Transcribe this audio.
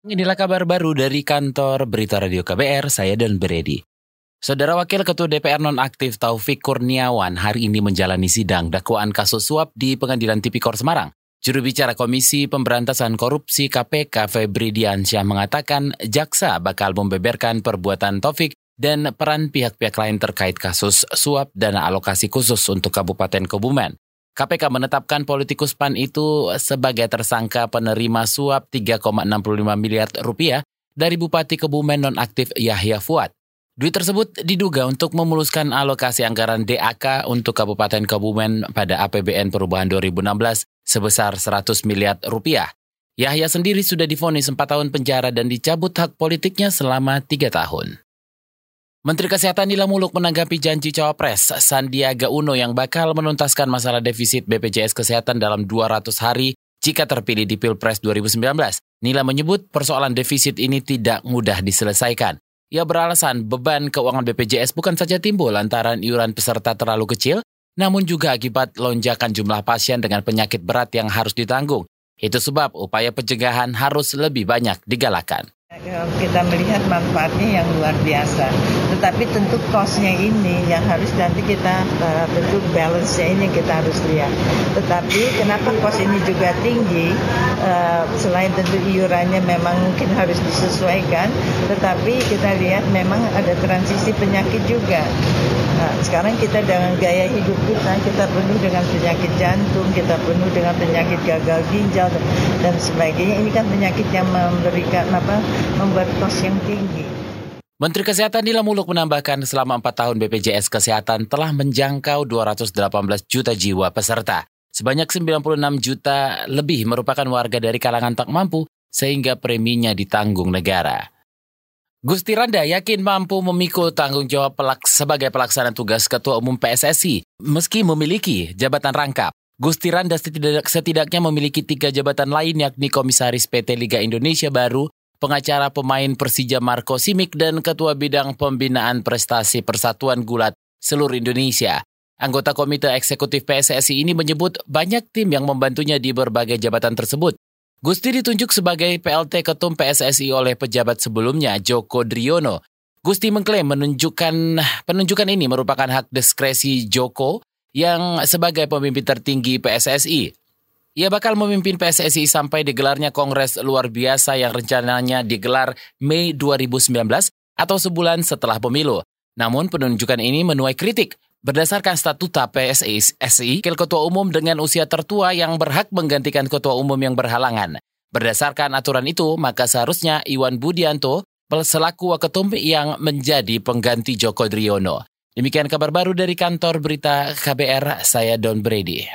Inilah kabar baru dari kantor Berita Radio KBR, saya Don Beredi. Saudara Wakil Ketua DPR Nonaktif Taufik Kurniawan hari ini menjalani sidang dakwaan kasus suap di Pengadilan Tipikor Semarang. Juru bicara Komisi Pemberantasan Korupsi KPK Febri Diansyah mengatakan jaksa bakal membeberkan perbuatan Taufik dan peran pihak-pihak lain terkait kasus suap dana alokasi khusus untuk Kabupaten Kebumen. KPK menetapkan politikus PAN itu sebagai tersangka penerima suap 3,65 miliar rupiah dari Bupati Kebumen nonaktif Yahya Fuad. Duit tersebut diduga untuk memuluskan alokasi anggaran DAK untuk Kabupaten Kebumen pada APBN perubahan 2016 sebesar 100 miliar rupiah. Yahya sendiri sudah difonis 4 tahun penjara dan dicabut hak politiknya selama 3 tahun. Menteri Kesehatan Nila Muluk menanggapi janji Cawapres Sandiaga Uno yang bakal menuntaskan masalah defisit BPJS Kesehatan dalam 200 hari jika terpilih di Pilpres 2019. Nila menyebut persoalan defisit ini tidak mudah diselesaikan. Ia beralasan beban keuangan BPJS bukan saja timbul lantaran iuran peserta terlalu kecil, namun juga akibat lonjakan jumlah pasien dengan penyakit berat yang harus ditanggung. Itu sebab upaya pencegahan harus lebih banyak digalakan. Kita melihat manfaatnya yang luar biasa, tetapi tentu cost-nya ini yang harus nanti kita uh, tentu balance-nya ini kita harus lihat. Tetapi kenapa cost ini juga tinggi? Uh, selain tentu iurannya memang mungkin harus disesuaikan, tetapi kita lihat memang ada transisi penyakit juga. Nah, sekarang kita dengan gaya hidup kita, kita penuh dengan penyakit jantung, kita penuh dengan penyakit gagal ginjal dan sebagainya. Ini kan penyakit yang memberikan apa, membuat kos yang tinggi. Menteri Kesehatan Nila Muluk menambahkan selama 4 tahun BPJS Kesehatan telah menjangkau 218 juta jiwa peserta. Sebanyak 96 juta lebih merupakan warga dari kalangan tak mampu sehingga preminya ditanggung negara. Gusti Randa yakin mampu memikul tanggung jawab pelak sebagai pelaksana tugas Ketua Umum PSSI meski memiliki jabatan rangkap. Gusti Randa setidak, setidaknya memiliki tiga jabatan lain yakni Komisaris PT Liga Indonesia Baru, pengacara pemain Persija Marco Simic, dan Ketua Bidang Pembinaan Prestasi Persatuan Gulat seluruh Indonesia. Anggota Komite Eksekutif PSSI ini menyebut banyak tim yang membantunya di berbagai jabatan tersebut. Gusti ditunjuk sebagai PLT Ketum PSSI oleh pejabat sebelumnya Joko Driono. Gusti mengklaim menunjukkan penunjukan ini merupakan hak diskresi Joko yang sebagai pemimpin tertinggi PSSI. Ia bakal memimpin PSSI sampai digelarnya kongres luar biasa yang rencananya digelar Mei 2019 atau sebulan setelah pemilu. Namun penunjukan ini menuai kritik Berdasarkan statuta PSSI, Wakil Ketua Umum dengan usia tertua yang berhak menggantikan Ketua Umum yang berhalangan. Berdasarkan aturan itu, maka seharusnya Iwan Budianto selaku waketum yang menjadi pengganti Joko Driono. Demikian kabar baru dari kantor berita KBR, saya Don Brady.